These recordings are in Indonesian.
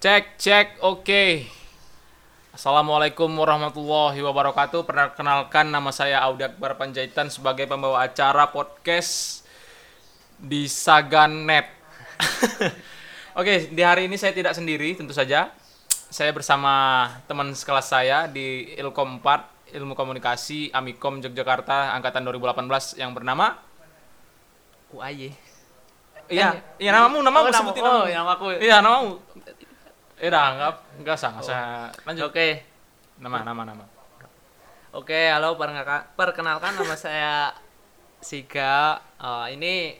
Cek, cek, oke. Assalamualaikum warahmatullahi wabarakatuh. Perkenalkan nama saya Audi Akbar Panjaitan sebagai pembawa acara podcast di Saganet. oke, di hari ini saya tidak sendiri tentu saja. Saya bersama teman sekelas saya di Ilkom 4 Ilmu Komunikasi Amikom Yogyakarta angkatan 2018 yang bernama UAY. Iya, iya namamu, namamu oh, sebutin oh, namamu. nama aku. Iya, namamu. Eh, dah, enggak, enggak usah. Lanjut. Oke. Nama, nama, nama. Oke, halo perkenalkan, nama saya Siga. Eh, ini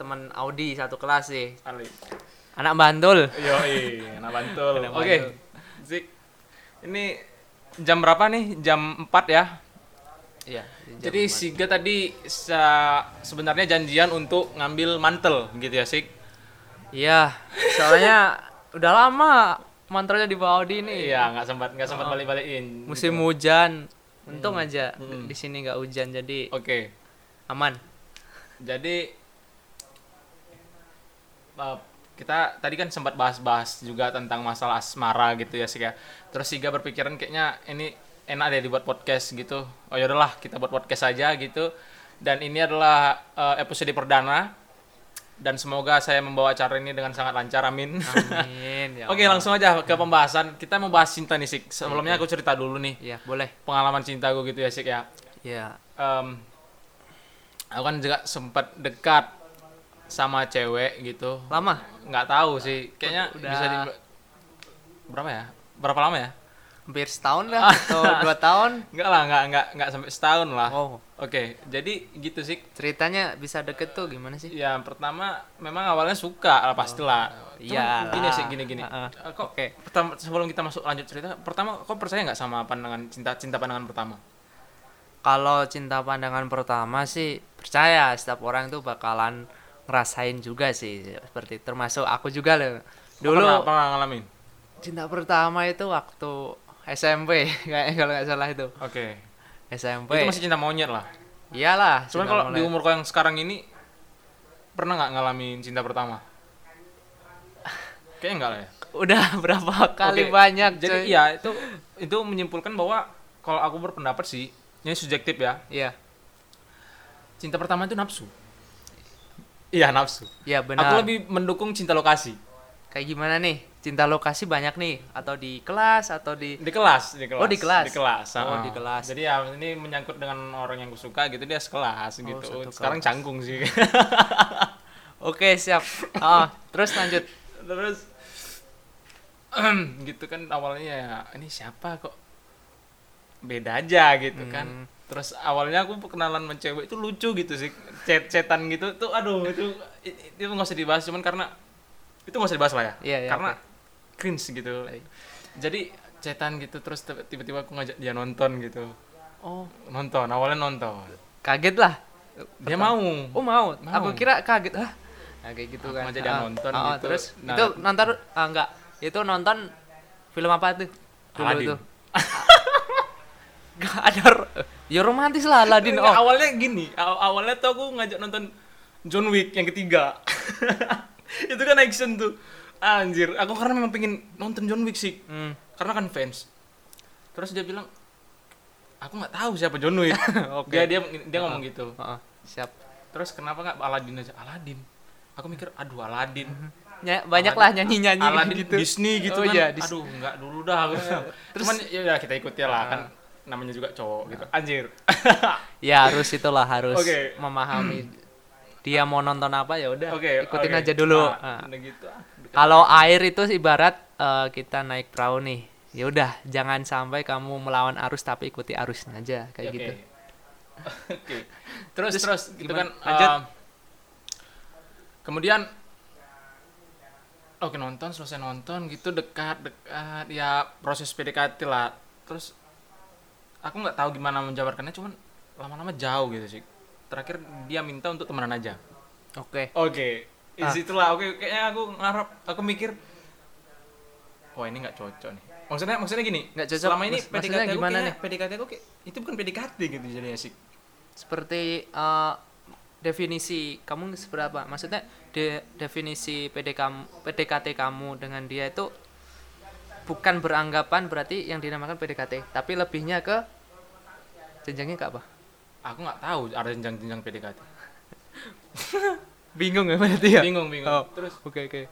teman Audi satu kelas sih. Ali. Anak Bantul. Yo, anak bantul. Oke. Bantul. Zik. Ini jam berapa nih? Jam 4 ya. Iya. Jadi Siga tadi sebenarnya janjian untuk ngambil mantel gitu ya, Sik. Iya, soalnya udah lama mantranya di bawah Audi ini. Iya, nggak sempat nggak sempat balik-balikin. Musim hujan. Untung aja Hmm. di sini nggak hujan jadi Oke. aman. Jadi uh, kita tadi kan sempat bahas-bahas juga tentang masalah asmara gitu ya sih ya. Terus Siga berpikiran kayaknya ini enak deh dibuat podcast gitu. Oh ya udahlah kita buat podcast aja gitu. Dan ini adalah uh, episode perdana dan semoga saya membawa acara ini dengan sangat lancar amin. Amin. ya Oke, langsung aja ke pembahasan. Kita mau bahas cinta nih, Sik. Sebelumnya aku cerita dulu nih Iya, boleh. pengalaman cintaku gitu ya, Sik ya. Iya. Em, aku kan juga sempat dekat sama cewek gitu Lama? nggak tahu sih kayaknya Udah- bisa di berapa ya berapa lama ya Hampir setahun lah atau dua tahun. nggak lah nggak nggak nggak sampai setahun lah Oh, oke jadi gitu sih ceritanya bisa deket tuh gimana sih? ya pertama memang awalnya suka lah pastilah Cuman iyalah. gini sih gini gini Heeh. Eh, kok Oke. pertama sebelum kita masuk lanjut cerita pertama kok percaya nggak sama pandangan cinta cinta pandangan pertama Kalau cinta pandangan pertama sih percaya setiap orang itu bakalan ngerasain juga sih seperti termasuk aku juga loh. Dulu pernah, pernah ngalamin cinta pertama itu waktu SMP kayaknya kalau nggak salah itu oke SMP. itu masih cinta monyet lah Iyalah. Cuman kalau di umur kau yang sekarang ini pernah nggak ngalamin cinta pertama? Kayaknya enggak lah ya. udah berapa kali Oke, banyak Jadi coy. iya itu itu menyimpulkan bahwa kalau aku berpendapat sih, ini subjektif ya. Iya. Cinta pertama itu nafsu. Iya nafsu. Iya benar. Aku lebih mendukung cinta lokasi Kayak gimana nih? Cinta lokasi banyak nih atau di kelas atau di di kelas, di kelas. Oh, di kelas? Di kelas. Oh, ah. di kelas. Jadi ya ini menyangkut dengan orang yang aku suka gitu dia sekelas gitu. Oh, satu Sekarang kelas. canggung sih. Oke, siap. Ah, terus lanjut. terus gitu kan awalnya ya ini siapa kok beda aja gitu kan Hmm. terus awalnya aku kenalan sama cewek itu lucu gitu sih chat chatan gitu tuh aduh itu itu nggak usah dibahas cuman karena itu nggak usah dibahas lah ya Iya, iya, karena cringe gitu jadi chatan gitu terus tiba- tiba-tiba aku ngajak dia nonton gitu Oh, nonton awalnya nonton kaget lah. dia mau Oh, mau. Mau. Aku kira kaget. Ah, nah, kayak gitu Aku kan. ngajak dia Ah, nonton ah, gitu. Terus Nah, itu nonton ah, enggak. Itu nonton film apa tuh? Dulu Aladdin. tuh. Gak ada ya romantis lah Aladin oh awalnya gini aw- awalnya tuh aku ngajak nonton John Wick yang ketiga itu kan action tuh anjir aku karena memang pengen nonton John Wick sih. Hmm. karena kan fans. Terus dia bilang aku nggak tahu siapa John Wick. Oke. dia dia dia ngomong gitu. Heeh, siap. Terus kenapa nggak Aladdin aja? Aladdin. Aku mikir aduh Aladdin. Ya, banyak lah nyanyi-nyanyi Aladdin gitu. Disney gitu Oh kan. iya, Dis- aduh nggak dulu dah aku. Cuman ya udah kita ikut ya lah kan namanya juga cowok gitu. Anjir. Ya harus itulah harus Oke. memahami dia mau nonton apa ya udah oke ikutin oke. aja dulu. Nah, Nah. gitu. Kalau air itu ibarat eh, kita naik perahu nih. Ya udah, jangan sampai kamu melawan arus tapi ikuti arusnya aja kayak Oke. gitu. Oke. Terus Terus terus gitu kan? Lanjut. eh, kemudian Oke nonton selesai nonton gitu dekat dekat ya proses PDKT lah terus aku nggak tahu gimana menjabarkannya cuman lama-lama jauh gitu sih terakhir dia minta untuk temenan aja Oke. oke di Ah. situlah oke kayaknya aku ngarep aku mikir oh ini nggak cocok nih maksudnya maksudnya gini Nggak cocok, selama ini mas- PDKT aku gimana kayaknya- nih? PDKT aku kayak itu bukan PDKT gitu jadi asik Seperti eh, definisi kamu seberapa? Maksudnya de- definisi PD kamu, PDKT kamu dengan dia itu bukan beranggapan berarti yang dinamakan PDKT tapi lebihnya ke jenjangnya ke apa Aku nggak tahu ada jenjang-jenjang PDKT. bingung ya berarti ya Bingung, bingung. Oh. Terus oke oke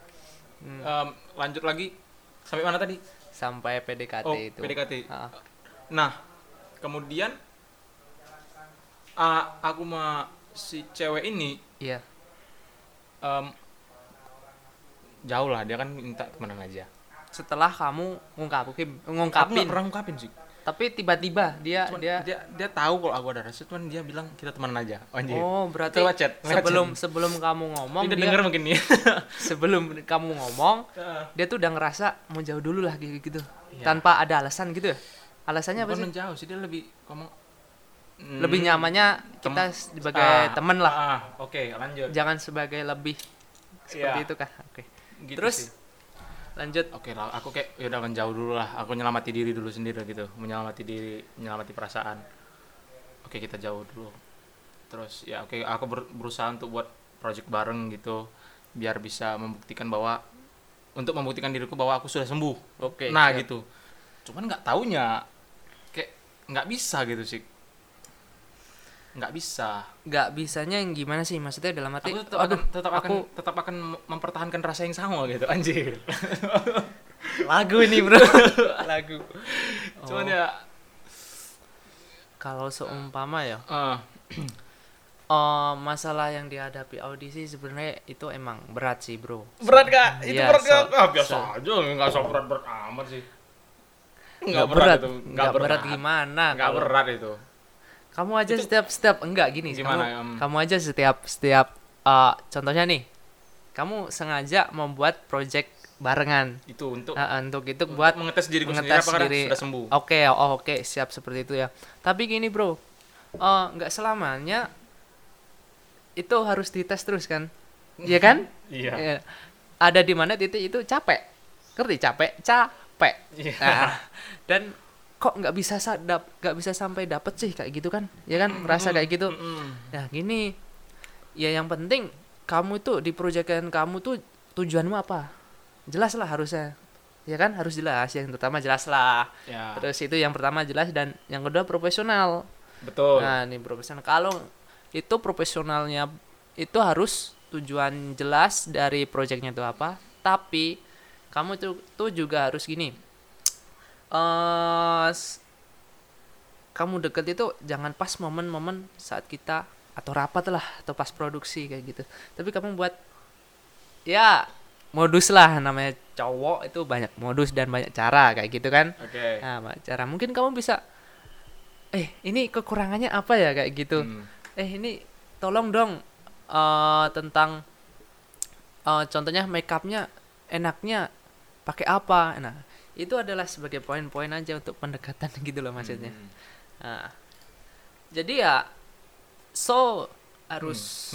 em, lanjut lagi sampai mana tadi? sampai PDKT Oh, itu PDKT. Ah, Nah, kemudian ah, aku sama si cewek ini iya em, jauh lah dia kan minta temenan aja. setelah kamu ngungkapin Aku ngungkapin nggak pernah ngungkapin sih. Tapi tiba-tiba dia Cuman dia dia dia tahu kalau aku ada rasa, cuman dia bilang kita temenan aja. Anjir. oh berarti Lewat chat, sebelum chat. sebelum kamu ngomong Tidak dia denger mungkin nih. sebelum kamu ngomong dia tuh udah ngerasa mau jauh dulu lah gitu gitu Iya. tanpa ada alasan gitu ya alasannya apa Bukan sih jauh sih dia lebih ngomong Hmm, lebih nyamannya kita sebagai ah, temen lah ah, Oke, lanjut. jangan sebagai lebih seperti Iya. itu kah oke Gitu terus sih. Lanjut Oke lah, aku kayak ya udah kan jauh dulu lah. Aku nyelamati diri dulu sendiri gitu, menyelamati diri, menyelamati perasaan. Oke kita jauh dulu. Terus ya oke aku ber- berusaha untuk buat project bareng gitu, biar bisa membuktikan bahwa untuk membuktikan diriku bahwa aku sudah sembuh. oke nah siap. gitu. Cuman nggak taunya kayak nggak bisa gitu sih. Nggak bisa. nggak bisanya yang gimana sih maksudnya dalam arti Aku tetap aduh akan tetap akan aku tetap akan mempertahankan rasa yang sama gitu anjir. lagu ini bro lagu Cuman Oh. ya kalau seumpama ya eh, eh, masalah yang dihadapi audisi sebenarnya itu emang berat sih bro berat gak? Itu Iya, berat gak? so- Ah, biasa so- aja, nggak so berat berat amat sih. nggak berat itu, nggak berat gimana Nggak kalau- berat itu. Kamu aja setiap setiap enggak gini Gimana, kamu, em? kamu aja setiap setiap eh, contohnya nih kamu sengaja membuat project barengan Itu untuk Eh, untuk itu untuk buat mengetes sendiri mengetes apakah diri. sudah sembuh. Oke, oh oke, siap seperti itu ya. Tapi gini bro, eh, nggak selamanya itu harus dites terus kan? Iya kan? Iya. Ya. Ada di mana titik itu capek, ngerti capek, capek. Iya. Nah, dan kok nggak bisa sadap, nggak bisa sampai dapet sih kayak gitu kan? Ya kan, ngerasa kayak gitu. Nah gini, ya yang penting kamu itu di proyekan kamu tuh tujuanmu apa? Jelas lah harusnya, ya kan harus jelas. Yang pertama jelas lah. Ya. Terus itu yang pertama jelas dan yang kedua profesional. Betul. Nah ini profesional. Kalau itu profesionalnya itu harus tujuan jelas dari proyeknya itu apa. Tapi kamu tuh, tuh juga harus gini. S- kamu deket itu jangan pas momen-momen saat kita atau rapat lah atau pas produksi kayak gitu. Tapi kamu buat ya modus lah namanya cowok itu banyak modus dan banyak cara kayak gitu kan. Oke. Nah, Mbak, cara mungkin kamu bisa eh ini kekurangannya apa ya kayak gitu. Hmm. Eh ini tolong dong eh tentang eh contohnya make upnya enaknya pakai apa. Nah, itu adalah sebagai poin-poin aja untuk pendekatan gitu loh maksudnya. Hmm. Nah, jadi ya so harus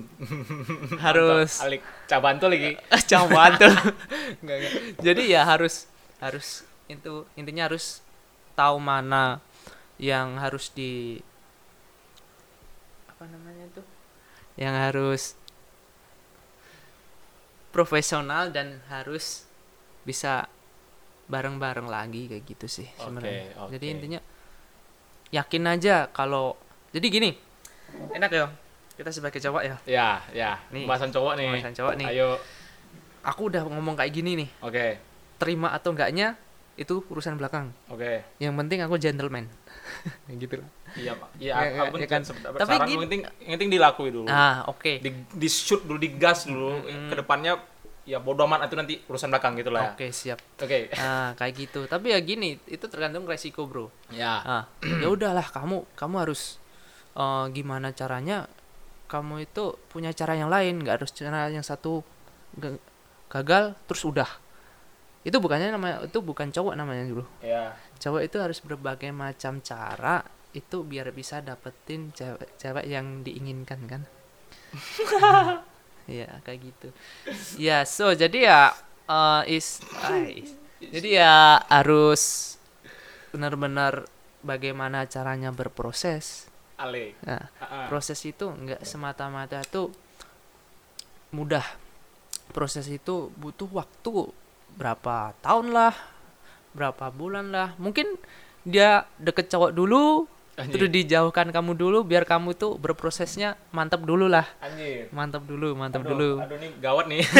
harus Alik caban tuh lagi. Jangan tuh. Enggak, enggak. Jadi ya harus harus itu intinya harus tahu mana yang harus di apa namanya itu? Yang harus profesional dan harus bisa bareng-bareng lagi kayak gitu sih sebenarnya. oke. Jadi intinya yakin aja kalau jadi gini. Enak ya. Kita sebagai cowok ya. Ya, ya. Nih. Pembahasan cowok nih. Pembahasan cowok nih. Ayo. Aku udah ngomong kayak gini nih. Oke. terima atau enggaknya itu urusan belakang. Oke. Yang penting aku gentleman. gitu lah. Iya, Pak. Iya, Ya, ya, apa pun ya kan. Tapi yang penting yang penting dilakui dulu. Ah, oke. Di, di shoot dulu, digas dulu. Mm-mm. Ke depannya ya bodo amat itu nanti urusan belakang gitu lah ya. Oke, siap. Oke. Ah, kayak gitu. Tapi ya gini, itu tergantung resiko, Bro. Ya. Ah, ya udahlah kamu kamu harus eh, gimana caranya kamu itu punya cara yang lain, nggak harus cara yang satu ga- gagal terus udah. Itu bukannya namanya itu bukan cowok namanya, Bro. Ya. cowok itu harus berbagai macam cara itu biar bisa dapetin cewek-cewek yang diinginkan kan Iya kayak gitu ya so jadi ya uh, is, ah, is- jadi ya harus benar-benar bagaimana caranya berproses Ale. nah Ah, ah. proses itu nggak semata-mata tuh mudah proses itu butuh waktu berapa tahun lah berapa bulan lah mungkin dia deket cowok dulu Anjir. terus dijauhkan kamu dulu biar kamu tuh berprosesnya mantap dulu lah Anjir. mantap dulu mantap Aduh, dulu Aduh nih gawat nih.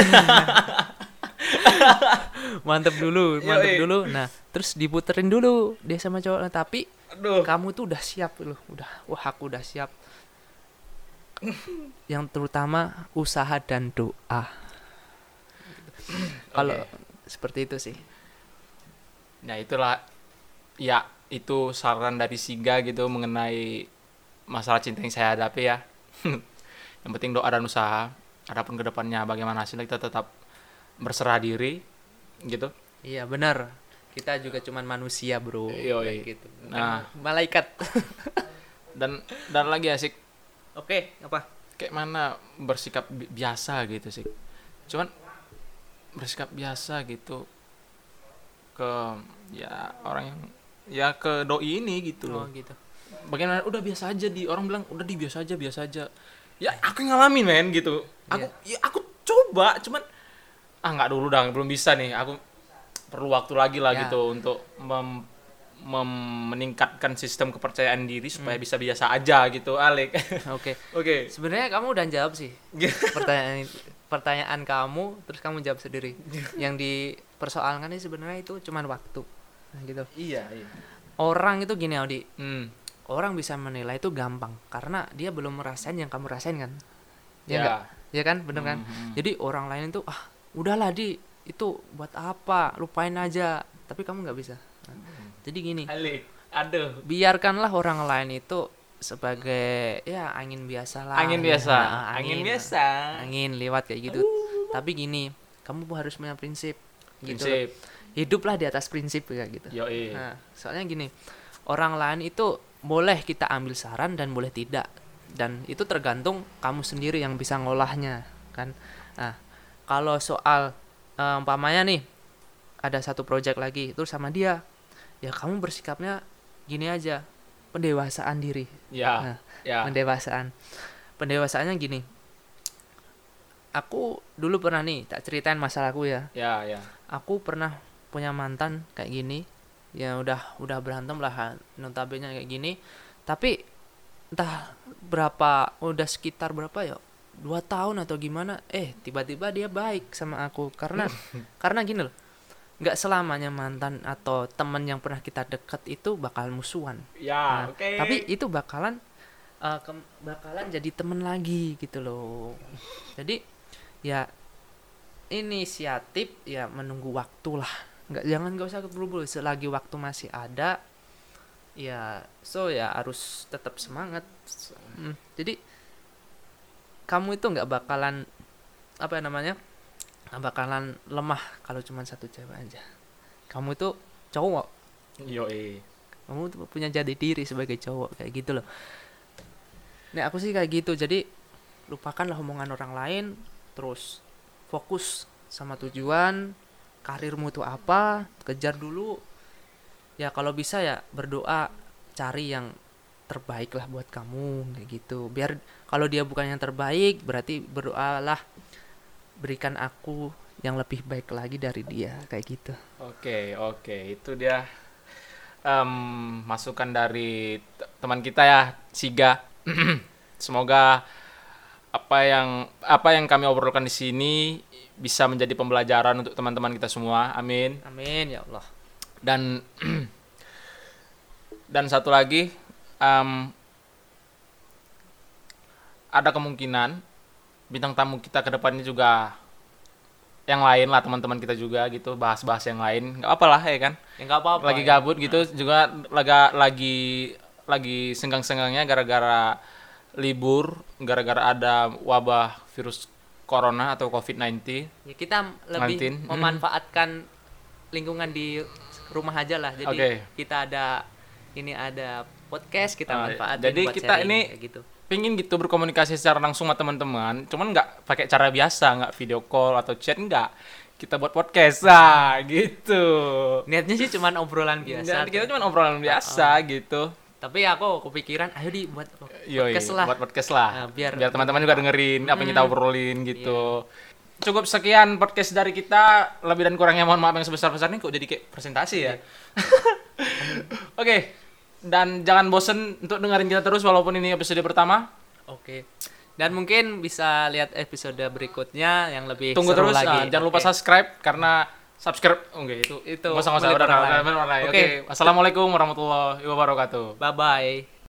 mantap dulu mantap Yoi. dulu nah terus diputerin dulu dia sama cowok tapi Aduh. kamu tuh udah siap loh udah wah aku udah siap yang terutama usaha dan doa kalau Oke. seperti itu sih Nah itulah ya itu saran dari Siga gitu mengenai masalah cinta yang saya hadapi ya. yang penting doa dan usaha. Adapun ke depannya bagaimana hasilnya kita tetap berserah diri gitu. iya benar kita juga cuman manusia bro Yoi. Kayak gitu Nah. malaikat Dan dan lagi asik oke apa kayak mana bersikap bi- biasa gitu sih. Cuman bersikap biasa gitu ke ya orang yang ya ke doi ini gitu loh. oh gitu. Bagaimana? Udah biasa aja di orang bilang udah di biasa aja biasa aja. Ya aku ngalamin men gitu. Aku ya aku coba cuman ah nggak dulu dah belum bisa nih. Aku perlu waktu lagi lah Ya. gitu untuk mem- mem- meningkatkan sistem kepercayaan diri supaya bisa biasa aja gitu Alek oke. Oke. Sebenarnya kamu udah jawab sih. Pertanyaan pertanyaan kamu terus kamu jawab sendiri. Yang dipersoalkan ini sebenarnya itu cuman waktu nah, gitu. Iya iya. Orang itu gini Audi. Hmm. orang bisa menilai itu gampang karena dia belum merasain yang kamu rasain kan? Ya ya. enggak ya kan? Bener kan? Mhm. jadi orang lain itu ah udahlah di. Itu buat apa? Lupain aja. Tapi kamu nggak bisa. Nah, jadi gini. Alek aduh. Biarkanlah orang lain itu sebagai ya angin biasa lah angin biasa. Nah, angin biasa. Angin lewat kayak gitu. Tapi gini kamu harus punya prinsip gitu prinsip hiduplah di atas prinsip ya gitu yo Nah, soalnya gini, orang lain itu boleh kita ambil saran dan boleh tidak. Dan itu tergantung kamu sendiri yang bisa ngolahnya, kan. Nah, kalau soal eh, umpamanya nih ada satu project lagi terus sama dia, ya kamu bersikapnya gini aja, pendewasaan diri. ya Nah, ya Pendewasaan. Pendewasaannya gini. Aku dulu pernah nih, tak ceritain masalahku ya. Ya ya. Aku pernah punya mantan kayak gini. Ya udah udah berantem lah notabene kayak gini. Tapi entah berapa udah sekitar berapa ya? Dua tahun atau gimana? Eh tiba-tiba dia baik sama aku. Karena karena gini loh. Nggak selamanya mantan atau teman yang pernah kita deket itu bakal musuhan. Ya Nah, oke. tapi itu bakalan uh, bakalan jadi temen lagi gitu loh. Jadi ya inisiatif ya menunggu waktu lah nggak jangan nggak usah buru-buru. Selagi waktu masih ada ya so ya harus tetap semangat. Hmm, jadi kamu itu nggak bakalan apa namanya nggak bakalan lemah kalau cuma satu cewek aja. Kamu itu cowok. Yo kamu tuh punya jati diri sebagai cowok kayak gitu loh. Nek aku sih kayak gitu. Jadi lupakanlah omongan orang lain terus fokus sama tujuan karirmu tuh apa kejar dulu. Ya kalau bisa ya berdoa cari yang terbaik lah buat kamu kayak gitu. Biar kalau dia bukan yang terbaik berarti berdoalah berikan aku yang lebih baik lagi dari dia kayak gitu. Oke, oke, itu dia em, masukan dari teman kita ya, Siga. Semoga apa yang apa yang kami obrolkan di sini bisa menjadi pembelajaran untuk teman-teman kita semua. Amin. amin ya Allah Dan dan satu lagi em, ada kemungkinan bintang tamu kita ke depannya juga yang lain lah teman-teman kita juga gitu bahas-bahas yang lain nggak apa lah ya kan ya nggak apa-apa lagi ya. gabut gitu juga laga lagi lagi senggang-senggangnya gara-gara libur gara-gara ada wabah virus corona atau covid-19 Ya, kita lebih Mantin. memanfaatkan lingkungan di rumah aja lah. Jadi Oke. kita ada ini ada podcast kita Ah, manfaatin jadi buat kita sharing, ini- gitu. pingin gitu berkomunikasi secara langsung sama teman-teman cuman nggak pakai cara biasa nggak video call atau chat nggak kita buat podcast ah gitu Niatnya sih cuman obrolan biasa. Kita tuh. cuma obrolan biasa gitu Tapi aku kepikiran ayo di buat podcast lah. buat podcast lah Nah, biar- biar teman-teman juga dengerin apa yang kita obrolin gitu cukup sekian podcast dari kita. Lebih dan kurangnya mohon maaf yang sebesar-besarnya kok jadi kayak presentasi ya. Oke. Dan jangan bosen untuk dengerin kita terus walaupun ini episode pertama. Oke. Dan mungkin bisa lihat episode berikutnya yang lebih Tunggu seru terus. lagi. Nah, jangan lupa subscribe karena subscribe oh, enggak itu Itu nggak usah nggak usah udah. Oke. Oke. Assalamualaikum warahmatullahi wabarakatuh. Bye bye.